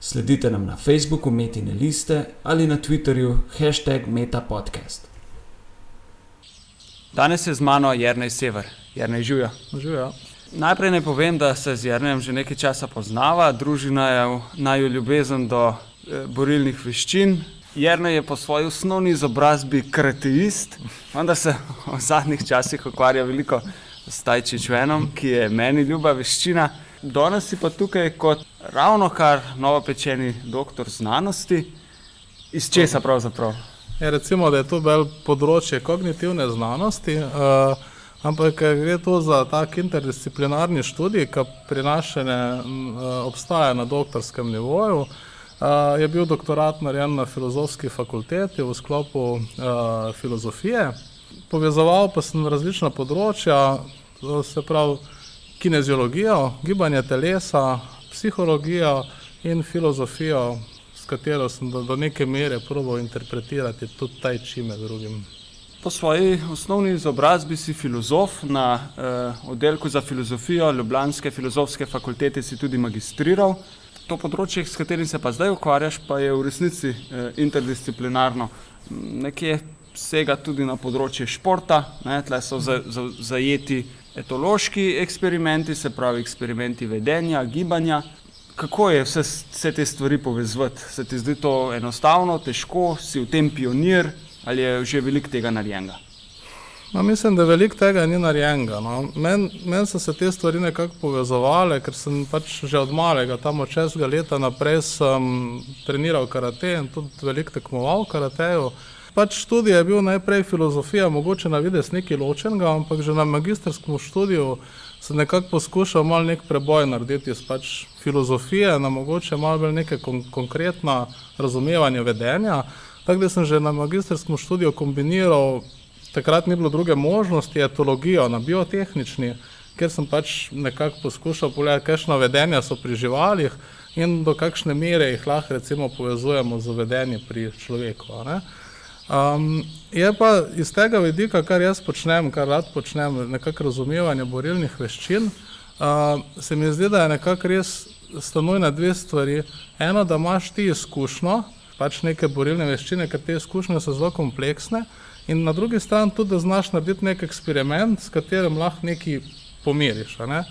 Sledite nam na Facebooku Metine liste ali na Twitterju hashtag MetaPodcast. Danes je z mano Jrnej Sever, Jrnej Žuja. Živijo. Najprej naj povem, da se z Jrnejem že nekaj časa poznava, družina je naju ljubezen do eh, borilnih veščin. Jrnej je po svoji osnovni izobrazbi krateist, vendar se v zadnjih časih ukvarja veliko s tajčičvenom, ki je meni ljuba veščina. Danes si pa tukaj kot ravno kar novopečeni doktor znanosti. Iz česa pravzaprav? Ja, recimo, da je to bolj področje kognitivne znanosti, uh, ampak eh, gre to za tak interdisciplinarni študij, ki prinašene uh, obstaja na doktorskem nivoju. Uh, je bil doktorat narejen na filozofski fakulteti v sklopu uh, filozofije, povezoval pa sem različna področja, se pravi kineziologijo, gibanje telesa, psihologijo in filozofijo, s katero sem do, do neke mere proval interpretirati tudi taj čim med drugim. Po svoji osnovni izobrazbi si filozof na eh, oddelku za filozofijo Ljubljanske filozofske fakultete si tudi magistriral. To področje, s katerim se pa zdaj ukvarjaš, pa je v resnici eh, interdisciplinarno. Nekje sega tudi na področje športa, ne, tle so za, za, zajeti etološki eksperimenti, se pravi eksperimenti vedenja, gibanja. Kako je vse, vse te stvari povezati? Se ti zdi to enostavno, težko, si v tem pionir ali je že veliko tega narejenega? No, mislim, da veliko tega ni narejenega. No. Meni men so se te stvari nekako povezovale, ker sem pač že od malega, tam od šestega leta naprej, treniral karate in tudi veliko tekmoval v karateju pač študij je bil najprej filozofija, mogoče na vides nekaj ločenega, ampak že na magistrskem študiju sem nekako poskušal malo nek preboj narediti iz pač filozofije na mogoče malo bolj neke kon konkretna razumevanje vedenja. Tako da sem že na magistrskem študiju kombiniral, takrat ni bilo druge možnosti, etologijo na biotehnični, ker sem pač nekako poskušal pogledati, kakšno vedenje so pri živalih in do kakšne mere jih lahko recimo povezujemo z vedenjem pri človeku. Ne? Um, je pa iz tega vidika, kar jaz počnem, kar rad počnem, nekako razumevanje borilnih veščin, uh, se mi zdi, da je nekako res stanujna dve stvari. Eno, da imaš ti izkušnjo, pač neke borilne veščine, ker te izkušnje so zelo kompleksne, in na drugi strani tudi, da znaš narediti nek eksperiment, s katerim lahko nekaj pomiriš. Ne?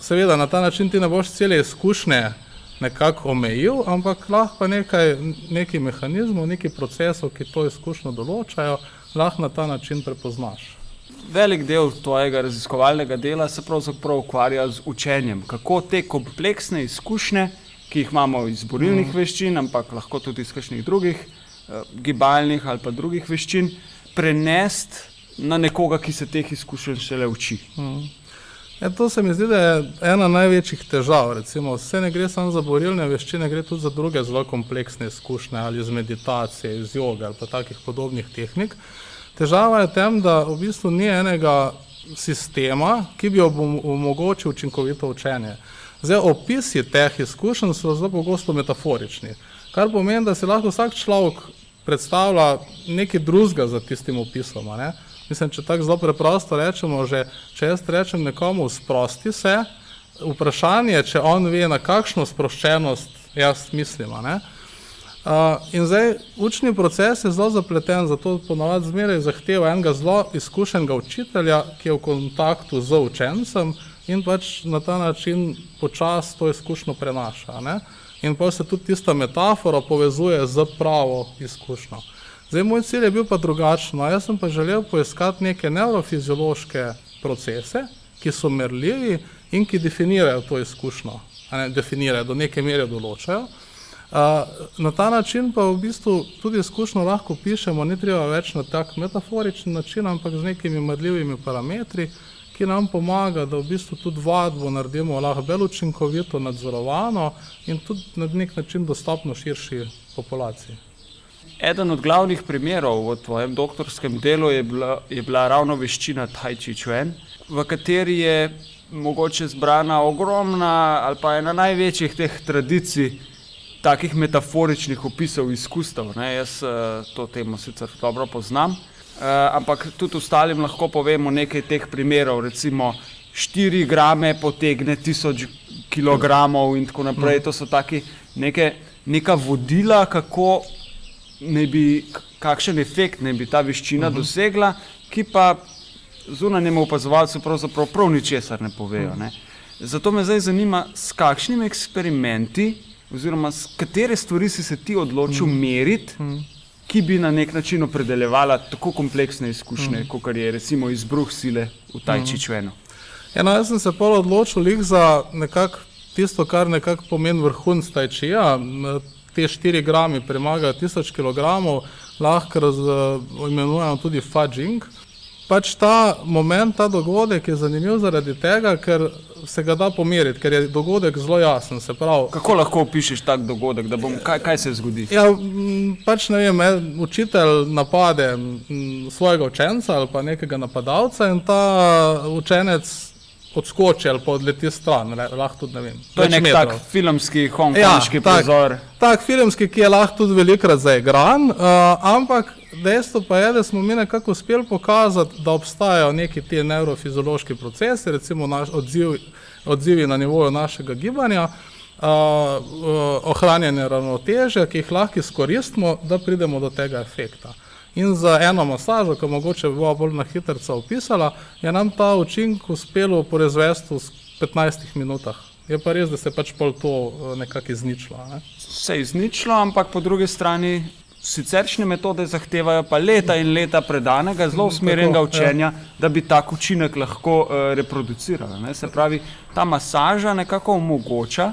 Seveda, na ta način ti ne boš cele izkušnje nekako omejil, ampak lahko nekaj, nekaj mehanizmov, nekaj procesov, ki to izkušnjo določajo, lahko na ta način prepoznaš. Velik del tvojega raziskovalnega dela se pravzaprav ukvarja z učenjem, kako te kompleksne izkušnje, ki jih imamo iz borilnih mm. veščin, ampak lahko tudi iz kakšnih drugih eh, gibalnih ali pa drugih veščin, prenesti na nekoga, ki se teh izkušenj šele uči. Mm. E, to se mi zdi, da je ena največjih težav. Recimo, vse ne gre samo za borilne veščine, gre tudi za druge zelo kompleksne izkušnje ali iz meditacije, iz joge ali pa takih podobnih tehnik. Težava je v tem, da v bistvu ni enega sistema, ki bi omogočil učinkovito učenje. Zdaj, opisi teh izkušenj so zelo pogosto metaforični, kar pomeni, da si lahko vsak človek predstavlja nekaj drugega za tistim opisom. Ne? Mislim, če tako zelo preprosto rečemo, že če jaz rečem nekomu, sprosti se, vprašanje, če on ve, na kakšno sproščenost jaz mislim. Uh, in zdaj učni proces je zelo zapleten, zato ponovadi zmeraj zahteva enega zelo izkušenega učitelja, ki je v kontaktu z učencem in pač na ta način počasi to izkušnjo prenaša. Ne? In pa se tudi tista metafora povezuje z pravo izkušnjo. Zdaj, moj cilj je bil pa drugačen. No, jaz sem pa želel poiskati neke neurofiziološke procese, ki so merljivi in ki definirajo to izkušnjo, ne definirajo, do neke mere določajo. Uh, na ta način pa v bistvu tudi izkušnjo lahko pišemo, ni treba več na tak metaforičen način, ampak z nekimi merljivimi parametri, ki nam pomaga, da v bistvu tudi vadbo naredimo lahko bolj učinkovito, nadzorovano in tudi na nek način dostopno širši populaciji. Eden od glavnih primerov v tvojem doktorskem delu je bila, je bila ravno veščina Tai Chi Chuan, v kateri je mogoče zbrana ogromna ali pa ena največjih teh tradicij, takih metaforičnih opisov izkustev. Ne? Jaz uh, to temo sicer dobro poznam, uh, ampak tudi ostalim lahko povemo nekaj teh primerov, recimo 4 grame potegne 1000 kg in tako naprej. To so taki neke, neka vodila, kako ne bi, kakšen efekt ne bi ta veščina uh -huh. dosegla, ki pa zunanjemu opazovalcu pravzaprav prav ničesar ne povejo. Ne. Zato me zdaj zanima, s kakšnimi eksperimenti, oziroma s katere stvari si se ti odločil mm. meriti, mm. ki bi na nek način opredeljevala tako kompleksne izkušnje, mm. kot je recimo izbruh sile v Tajčičvenu. Mm. Ja, no, jaz sem se pol odločil za nekako tisto, kar nekako pomeni vrhunc Tajčija. Te 4 grami premagajo 1000 kg, lahko imenujemo tudi fudging pač ta moment, ta dogodek je zanimiv zaradi tega, ker se ga da pomeriti, ker je dogodek zelo jasen. Pravi, Kako lahko opišeš tak dogodek, da bom, kaj, kaj se zgodi? Ja, pač ne vem, učitelj napade svojega učenca ali pa nekega napadalca in ta učenec odskoči ali pa odleti stran. Lahko tudi ne vem. To je nek metrov. tak filmski, hongkonški ja, prizor. Tak, tak filmski, ki je lahko tudi velikrat zaigran, uh, ampak dejstvo pa je, da smo mi nekako uspeli pokazati, da obstajajo neki ti neurofiziološki procesi, recimo naš odziv, odzivi na nivoju našega gibanja, uh, uh, ohranjanje ravnoteže, ki jih lahko izkoristimo, da pridemo do tega efekta. In za eno masažo, ki mogoče bo bolj na hitro opisala, je nam ta učinek uspelo proizvesti v 15 minutah. Je pa res, da se pač pol to nekako izničilo. Ne? Se je izničilo, ampak po drugi strani siceršne metode zahtevajo pa leta in leta predanega, zelo usmerjenega ja. učenja, da bi tak učinek lahko uh, reproducirali. Ne? Se pravi, ta masaža nekako omogoča,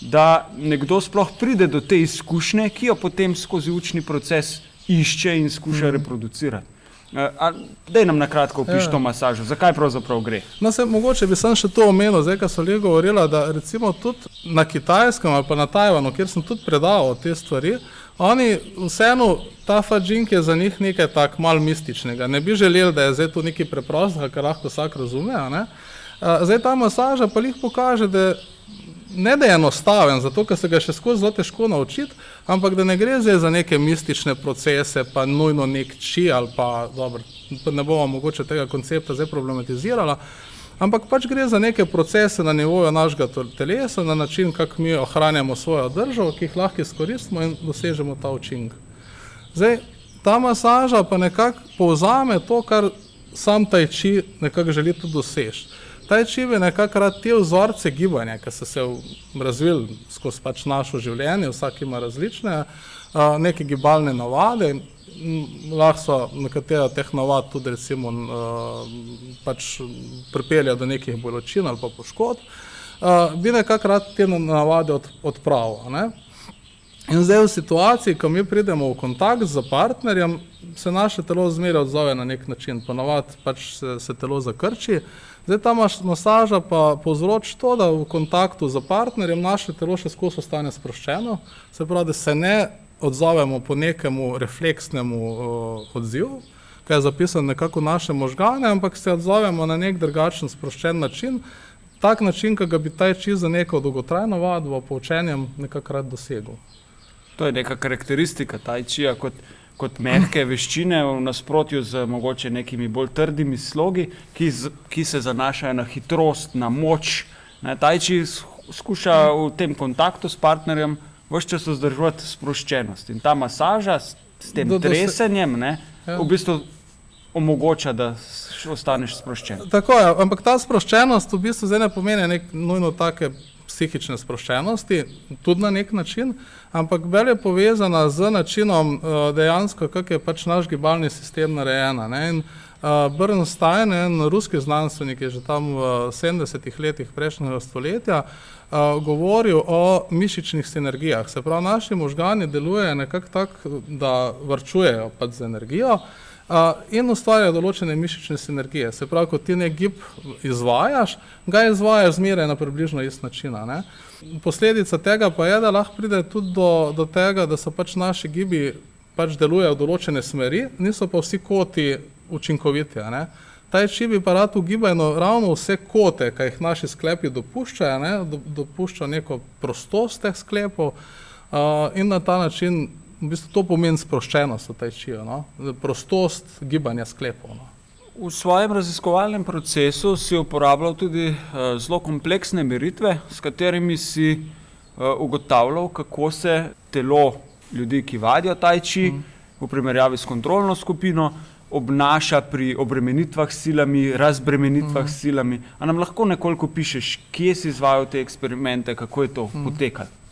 da nekdo sploh pride do te izkušnje, ki jo potem skozi učni proces išče in skuša mm. reproducirati. Dej nam na kratko opiši ja. to masažo, zakaj pravzaprav gre. No, se, mogoče bi sem še to omenil, zdaj, ko so ljudje govorili, da recimo tudi na kitajskem ali pa na Tajvanu, kjer sem tudi predaval te stvari, Oni vseeno, ta fadžink je za njih nekaj tako malo mističnega. Ne bi želeli, da je zdaj to nekaj preprostega, kar lahko vsak razume. Zdaj ta masaža pa jih pokaže, da ne da je enostaven, zato ker se ga še skozi zelo težko naučiti, ampak da ne gre zdaj za neke mistične procese, pa nujno nek či ali pa dobro, ne bomo mogoče tega koncepta zdaj problematizirala ampak pač gre za neke procese na nivoju našega telesa, na način, kako mi ohranjamo svojo državo, ki jih lahko izkoristimo in dosežemo ta učinek. Zdaj, ta masaža pa nekako povzame to, kar sam taj či nekako želi tudi doseči. Taj či je nekako rad te vzorce gibanja, ki so se razvili skozi pač našo življenje, vsak ima različne, neke gibalne navade, lahko so nekatera teh navad tudi recimo pač pripelje do nekih bolečin ali pa poškodb, bi nekako rad te navade od, odpravil. In zdaj v situaciji, ko mi pridemo v kontakt z partnerjem, se naše telo zmeraj odzove na nek način, ponavadi pač se, se telo zakrči. Zdaj ta masaža pa povzroči to, da v kontaktu z partnerjem naše telo še skozi ostane sproščeno, se pravi, da se ne odzovemo po nekemu refleksnemu uh, odzivu, ki je zapisan nekako v naše možgane, ampak se odzovemo na nek drugačen, sproščen način, tak način, ki ga bi taj čist za neko dolgotrajno vadbo, poučenjem nekako rad dosegel. To je neka karakteristika taj čija kot, kot mehke veščine v nasprotju z mogoče nekimi bolj trdimi slogi, ki, z, ki se zanašajo na hitrost, na moč. Taj či skuša v tem kontaktu s partnerjem vse čas vzdrževati sproščenost. In ta masaža s, s tem do, do tresenjem ne, ja. v bistvu omogoča, da ostaneš sproščen. Tako je, ampak ta sproščenost v bistvu zdaj ne pomeni nek nujno take psihične sproščenosti, tudi na nek način, ampak bolj je povezana z načinom uh, dejansko, kako je pač naš gibalni sistem narejen. Uh, Bernstein, en ruski znanstvenik, je že tam v 70-ih letih prejšnjega stoletja, uh, govoril o mišičnih sinergijah. Se pravi, naši možgani delujejo nekako tako, da vrčujejo pač z energijo in ustvarjajo določene mišične sinergije. Se pravi, ko ti nek gib izvajaš, ga izvajaš zmeraj na približno ist način. Posledica tega pa je, da lahko pride tudi do, do tega, da so pač naši gibi pač delujejo v določene smeri, niso pa vsi koti učinkoviti. ne. Tai chi bi pa rad ugibajno ravno vse kote, ki jih naši sklepi dopuščajo, ne, do, dopušča neko prostost teh sklepov uh, in na ta način v bistvu to pomeni sproščenost v tai chiju, no, prostost gibanja sklepov. No. V svojem raziskovalnem procesu si uporabljal tudi uh, zelo kompleksne meritve, s katerimi si uh, ugotavljal, kako se telo ljudi, ki vadijo tajči, mm. v primerjavi s kontrolno skupino, obnaša pri obremenitvah s silami, razbremenitvah mm. s silami. A nam lahko nekoliko pišeš, kje si izvajal te eksperimente, kako je to mm. potekalo?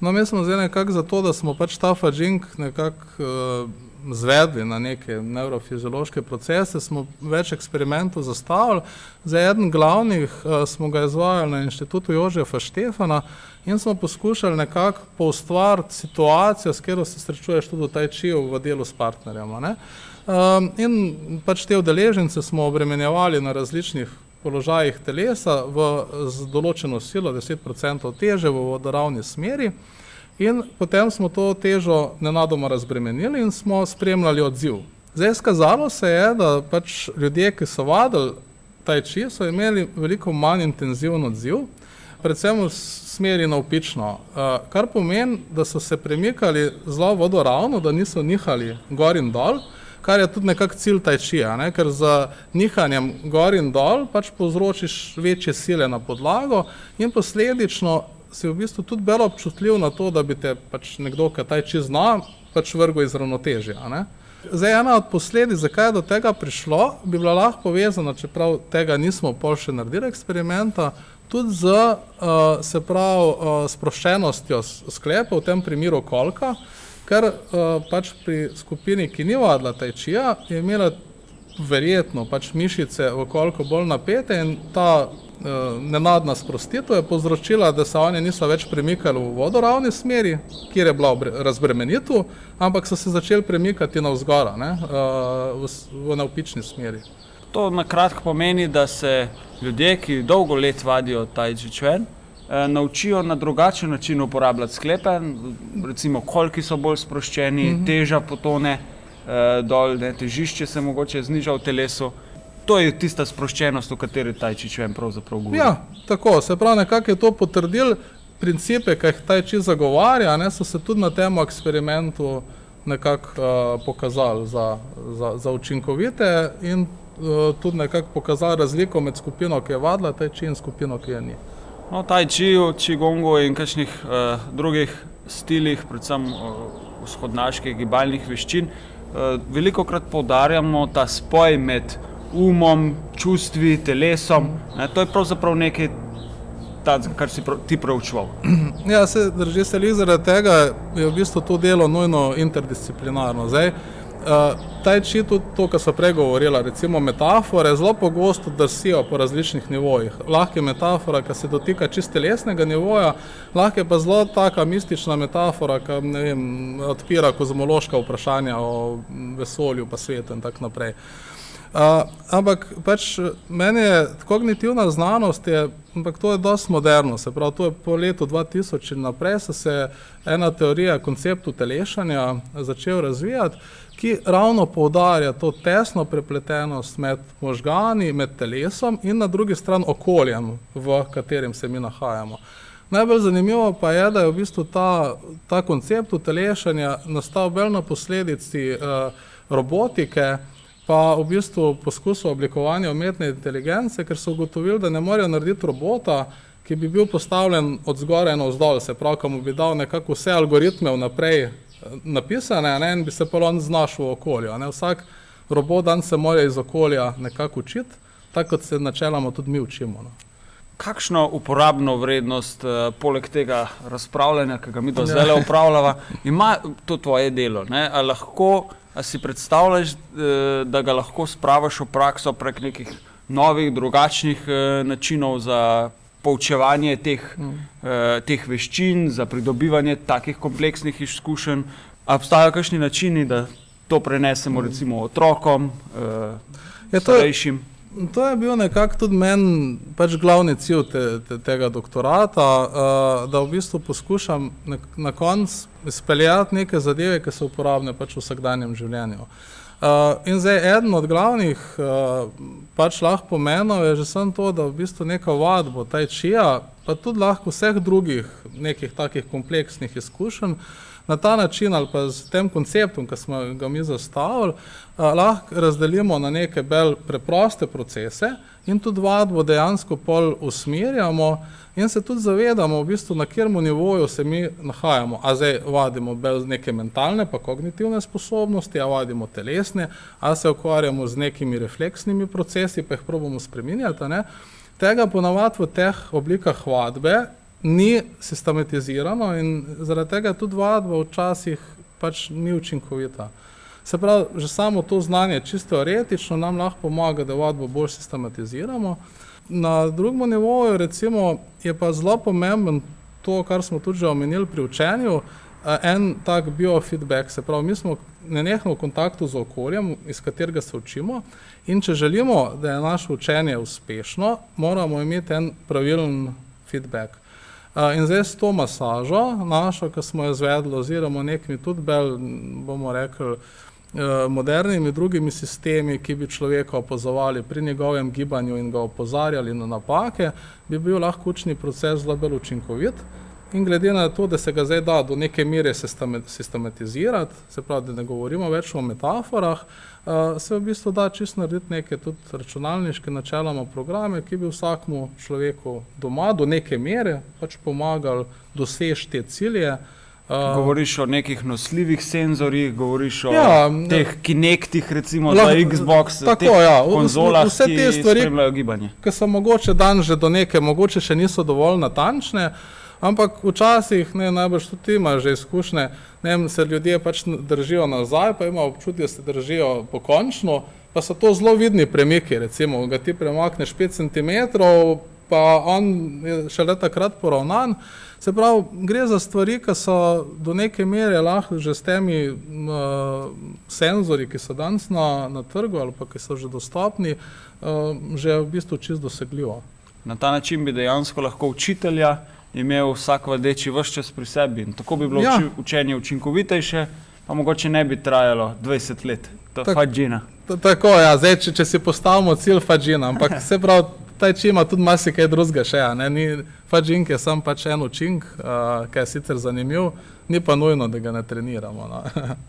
No, mi smo zdaj nekako zato, da smo pač ta fadžink nekako uh, zvedli na neke neurofiziološke procese, smo več eksperimentov zastavili. Za eden glavnih uh, smo ga izvajali na inštitutu Jožefa Štefana in smo poskušali nekako poustvariti situacijo, s katero se srečuješ tudi v taj čiju v delu s partnerjem. Um, in pač te udeležence smo obremenjevali na različnih položajih telesa v, z določeno silo, 10% teže v vodoravni smeri. In potem smo to težo nenadoma razbremenili in smo spremljali odziv. Zdaj, skazalo se je, da pač ljudje, ki so vadili taj či, so imeli veliko manj intenziven odziv, predvsem v smeri navpično, uh, kar pomeni, da so se premikali zelo vodoravno, da niso nihali gor in dol, kar je tudi nekako cilj tajčija, ne? ker z nihanjem gor in dol pač povzročiš večje sile na podlago in posledično si v bistvu tudi bolj občutljiv na to, da bi te pač nekdo, ki tajči zna, pač vrgo iz ravnotežja. Zdaj, ena od posledic, zakaj je do tega prišlo, bi bila lahko povezana, čeprav tega nismo pol še naredili eksperimenta, tudi z, uh, se pravi, uh, sproščenostjo sklepa, v tem primeru kolka, ker uh, pač pri skupini, ki ni vadila tajčija, je imela verjetno pač mišice okoliko bolj napete in ta uh, nenadna sprostitev je povzročila, da se oni niso več premikali v vodoravni smeri, kjer je bila razbremenitev, ampak so se začeli premikati navzgora, ne, uh, v, v navpični smeri. To na kratko pomeni, da se ljudje, ki dolgo let vadijo tajči čven, Eh, naučijo na drugačen način uporabljati sklepe, recimo kolki so bolj sproščeni, mm -hmm. teža potone eh, dol, ne, težišče se mogoče zniža v telesu. To je tista sproščenost, o kateri Tajči čujem pravzaprav govori. Ja, tako, se pravi, nekako je to potrdil, principe, ki jih Tajči zagovarja, ne, so se tudi na tem eksperimentu nekako uh, pokazali za, za, za učinkovite in uh, tudi nekako pokazali razliko med skupino, ki je vadila Tajči in skupino, ki je ni. No, taj čiju, čigongu in kakšnih uh, drugih stilih, predvsem uh, vzhodnaških gibalnih veščin, uh, veliko krat poudarjamo ta spoj med umom, čustvi, telesom. Ne, to je pravzaprav nekaj, tad, kar si prav, ti preučval. Ja, se drži se li zaradi tega, je v bistvu to delo nujno interdisciplinarno. Zdaj, taj či tudi to, kar so pregovorila, recimo metafore, zelo pogosto drsijo po različnih nivojih. Lahko je metafora, ki se dotika čiste lesnega nivoja, lahko je pa zelo taka mistična metafora, ki vem, odpira kozmološka vprašanja o vesolju, pa svetu in tako naprej. Uh, ampak pač meni je kognitivna znanost, je, ampak to je dosti moderno, se pravi, to je po letu 2000 in naprej se ena teorija konceptu telešanja začel razvijati ki ravno poudarja to tesno prepletenost med možgani, med telesom in na drugi strani okoljem, v katerem se mi nahajamo. Najbolj zanimivo pa je, da je v bistvu ta, ta koncept utelešanja nastal bolj na posledici uh, robotike, pa v bistvu poskusu oblikovanja umetne inteligence, ker so ugotovili, da ne morejo narediti robota, ki bi bil postavljen od zgoraj na vzdolj, se pravi, ko mu bi dal nekako vse algoritme vnaprej napisane ne, in bi se pa on znašel v okolju. Ne. Vsak robot dan se mora iz okolja nekako učiti, tako kot se načeloma tudi mi učimo. No. Kakšno uporabno vrednost, eh, poleg tega razpravljanja, ki ga mi do ja. zdaj upravljamo, ima to tvoje delo? A lahko, a si predstavljaš, eh, da ga lahko spravaš v prakso prek nekih novih, drugačnih eh, načinov za poučevanje teh, mm. uh, teh veščin, za pridobivanje takih kompleksnih izkušenj. Obstajajo kakšni načini, da to prenesemo mm. recimo otrokom, uh, starejšim? To je bil nekako tudi meni pač glavni cilj te, te, tega doktorata, uh, da v bistvu poskušam na, na koncu izpeljati neke zadeve, ki so uporabne pač v vsakdanjem življenju. Uh, in zdaj eden od glavnih uh, pač lahko pomenov je že samo to, da v bistvu neka vadba, taj čija, pa tudi lahko vseh drugih nekih takih kompleksnih izkušenj, na ta način ali pa s tem konceptom, ki smo ga mi zastavili, uh, lahko razdelimo na neke bolj preproste procese in tudi vadbo dejansko pol usmerjamo in se tudi zavedamo, v bistvu, na katerem nivoju se mi nahajamo. A zdaj vadimo bolj neke mentalne, pa kognitivne sposobnosti, a vadimo telesne, a se ukvarjamo z nekimi refleksnimi procesi, pa jih probujemo spremenjati. Ne? Tega ponavadi v teh oblikah vadbe ni sistematizirano in zaradi tega tudi vadba včasih pač ni učinkovita. Se pravi, že samo to znanje, čisto teoretično, nam lahko pomaga, da vadbo bolj sistematiziramo. Na drugem nivoju recimo, je pa zelo pomemben to, kar smo tudi že omenili pri učenju, en tak biofeedback, se pravi, mi smo nenehno v kontaktu z okoljem, iz katerega se učimo in če želimo, da je naše učenje uspešno, moramo imeti en pravilen feedback. In zdaj s to masažo, našo, ki smo jo izvedli, oziroma nekimi tudi bolj, bomo rekli, modernimi drugimi sistemi, ki bi človeka opazovali pri njegovem gibanju in ga opozarjali na napake, bi bil lahko učni proces zelo bolj učinkovit. In glede na to, da se ga zdaj da do neke mere sistematizirati, se pravi, da ne govorimo več o metaforah, se v bistvu da čisto narediti neke tudi računalniške načeloma programe, ki bi vsakmu človeku doma do neke mere pač pomagali doseči te cilje. Uh, govoriš o nekih nosljivih senzorjih, govoriš o ja, teh kinektih, recimo lahko, za Xbox, tako, ja, konzolah, vse te stvari, ki so mogoče dan že do neke, mogoče še niso dovolj natančne, ampak včasih, ne, najbrž tudi imaš že izkušnje, ne se ljudje pač držijo nazaj, pa ima občutek, da se držijo pokončno, pa so to zelo vidni premiki, recimo, ga ti premakneš 5 cm, pa on je še leta krat poravnan. Se pravi, gre za stvari, ki so do neke mere lahko že s temi uh, senzori, ki so danes na, na trgu ali pa ki so že dostopni, uh, že v bistvu čist dosegljivo. Na ta način bi dejansko lahko učitelja imel vsak vadeči vse čas pri sebi in tako bi bilo ja. učenje učinkovitejše, pa mogoče ne bi trajalo 20 let. To je fadžina. Tako, ja, zdaj, če, če si postavimo cilj fadžina, ampak se pravi, taj či ima tudi marsikaj drugega še, ne, ni fadžink je sam pač en učink, uh, ki je sicer zanimiv, ni pa nujno, da ga ne treniramo. No.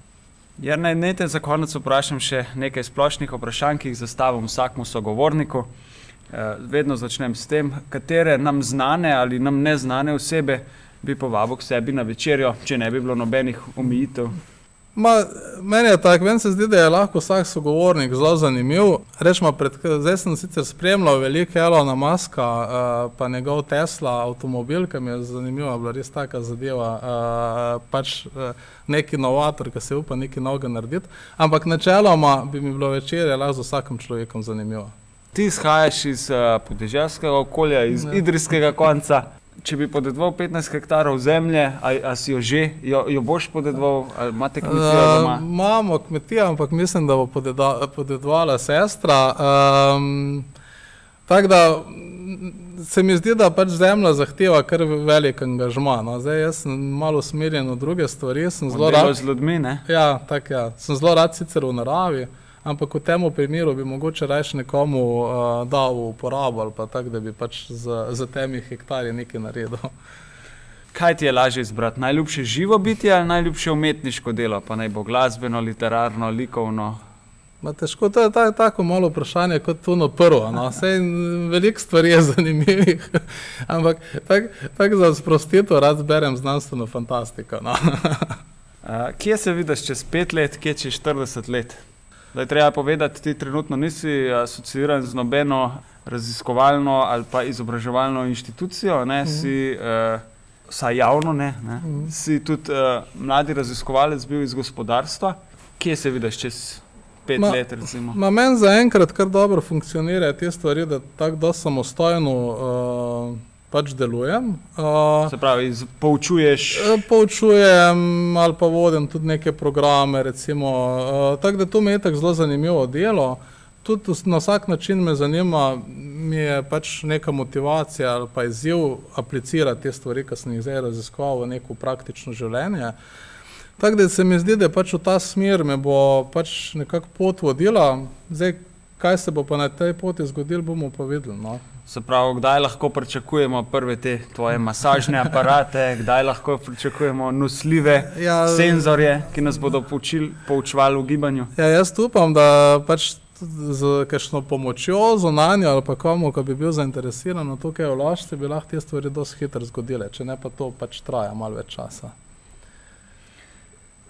Jer naj ne te za konec vprašam še nekaj splošnih vprašanj, ki jih zastavim vsakmu sogovorniku. Uh, vedno začnem s tem, katere nam znane ali nam neznane osebe bi povabil k sebi na večerjo, če ne bi bilo nobenih omejitev. Ma, meni je tako, meni se zdi, da je lahko vsak sogovornik zelo zanimiv. Rečemo, pred, zdaj sem sicer spremljal veliko Elona Maska, uh, pa njegov Tesla avtomobil, ki mi je zanimiva, bila res taka zadeva, uh, pač uh, neki inovator, ki se upa nekaj novega narediti. Ampak načeloma bi mi bilo večerje lahko z vsakim človekom zanimivo. Ti izhajaš iz uh, podeželskega okolja, iz ne. idrijskega konca če bi podedoval 15 hektarov zemlje, ali si jo že, jo, jo boš podedoval, ali imate kmetijo? Uh, imamo kmetijo, ampak mislim, da bo podedovala sestra. Um, Tako da se mi zdi, da pač zemlja zahteva kar velik angažma. No. Zdaj jaz sem malo usmerjen v druge stvari. Sem zelo rad z ljudmi. Ja, tak, ja. Sem zelo rad sicer v naravi. Uh, ampak v tem primeru bi mogoče raje nekomu uh, dal v uporabo ali pa tako, da bi pač za, za temi hektarji nekaj naredil. Kaj ti je lažje izbrati? Najljubše živo biti ali najljubše umetniško delo, pa naj bo glasbeno, literarno, likovno? Ma težko, to je ta, tako malo vprašanje kot to na prvo. No. Veliko stvari je zanimivih, ampak tako tak za sprostitev rad berem znanstveno fantastiko. No. uh, kje se vidiš čez pet let, kje čez 40 let? Da je treba povedati, ti trenutno nisi asociiran z nobeno raziskovalno ali pa izobraževalno inštitucijo, ne, mm. si uh, vsaj javno, ne, ne, mm. si tudi uh, mladi raziskovalec bil iz gospodarstva. Kje se vidiš čez pet ma, let? Ma meni zaenkrat kar dobro funkcionirajo te stvari, da tako da samostojno. Uh, pač delujem. Uh, Se pravi, poučuješ? E, poučujem ali pa vodim tudi neke programe. Recimo, uh, tako da to mi je tako zelo zanimivo delo. tudi na vsak način me zanima, mi je pač neka motivacija ali pa izziv aplicirati te stvari, ki sem jih zdaj raziskoval v neko praktično življenje. Tako da se mi zdi, da pač v ta smer me bo pač nekako pot vodila, zdaj kaj se bo pa na tej poti zgodilo, bomo pa videli. No. Se pravi, kdaj lahko pričakujemo prve te tvoje masažne aparate, kdaj lahko pričakujemo nosljive Ja, senzorje, ki nas bodo poučili, poučevali v gibanju. Ja, jaz upam, da pač z kakšno pomočjo zunanjo ali pa komu, ki bi bil zainteresiran v to, kaj vložiti, bi lahko te stvari dosti hitro zgodile, če ne pa to pač traja malo več časa.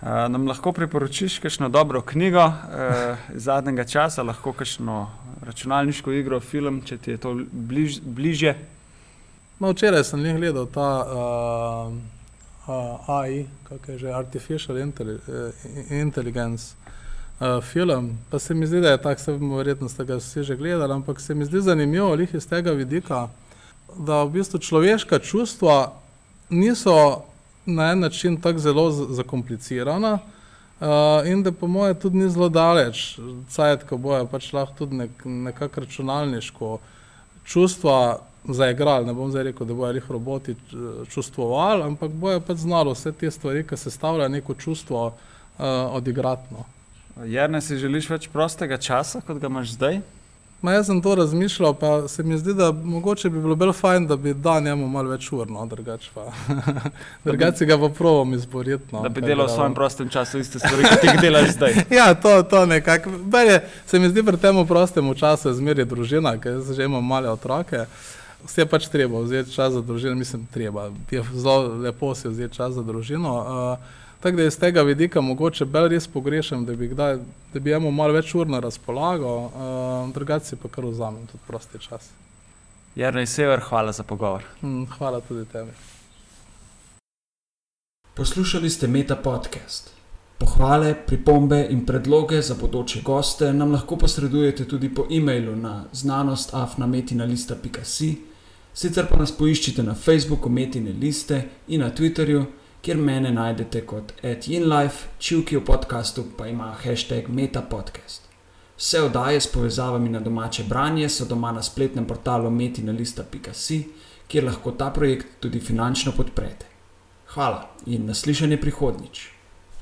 Uh, nam lahko priporočiš kakšno dobro knjigo uh, zadnjega časa, lahko kakšno računalniško igro, film, če ti je to bliž, bližje. No, včeraj sem jih gledal ta uh, uh, AI, kako je že Artificial Intelli eh, Intelligence uh, film, pa se mi zdi, da je tak, se bomo verjetno ste ga vsi že gledali, ampak se mi zdi zanimivo lih iz tega vidika, da v bistvu človeška čustva niso na en način tako zelo zakomplicirana. Uh, in da po mojem tudi ni zelo daleč, cajt, ko bojo pač lahko tudi nek, nekako računalniško čustva zaigrali. Ne bom zdaj rekel, da bojo jih roboti eh, čustvovali, ampak bojo pač znali vse te stvari, ki se stavljajo neko čustvo uh, odigrati. No. Jerne, si želiš več prostega časa, kot ga imaš zdaj? Ma jaz sem to razmišljal, pa se mi zdi, da mogoče bi bilo bolj fajn, da bi dal njemu malo več ur, no, drugače pa. drugače si ga pa provam izboriti. No, da bi delal v svojem prostem času iste stvari, kot jih delaš zdaj. Ja, to, to nekako. Bolje se mi zdi pri tem prostem času zmeraj družina, ker že imam male otroke. Vse je pač treba vzeti čas za družino, mislim, treba. Je zelo lepo si vzeti čas za družino. Uh, tako da iz tega vidika mogoče bolj res pogrešam, da bi, kdaj, da bi imel malo več ur na razpolago, uh, drugače si pa kar vzamem tudi prosti čas. Jerne Sever, hvala za pogovor. Hm, hvala tudi tebi. Poslušali ste Meta Podcast. Pohvale, pripombe in predloge za bodoče goste nam lahko posredujete tudi po e-mailu na znanostafnametinalista.si, sicer pa nas poiščite na Facebooku Metine liste in na Twitterju, kjer mene najdete kot @inlife, čivki v podkastu pa ima hashtag MetaPodcast. Vse oddaje s povezavami na domače branje so doma na spletnem portalu metinalista.si, kjer lahko ta projekt tudi finančno podprete. Hvala in naslišanje prihodnjič.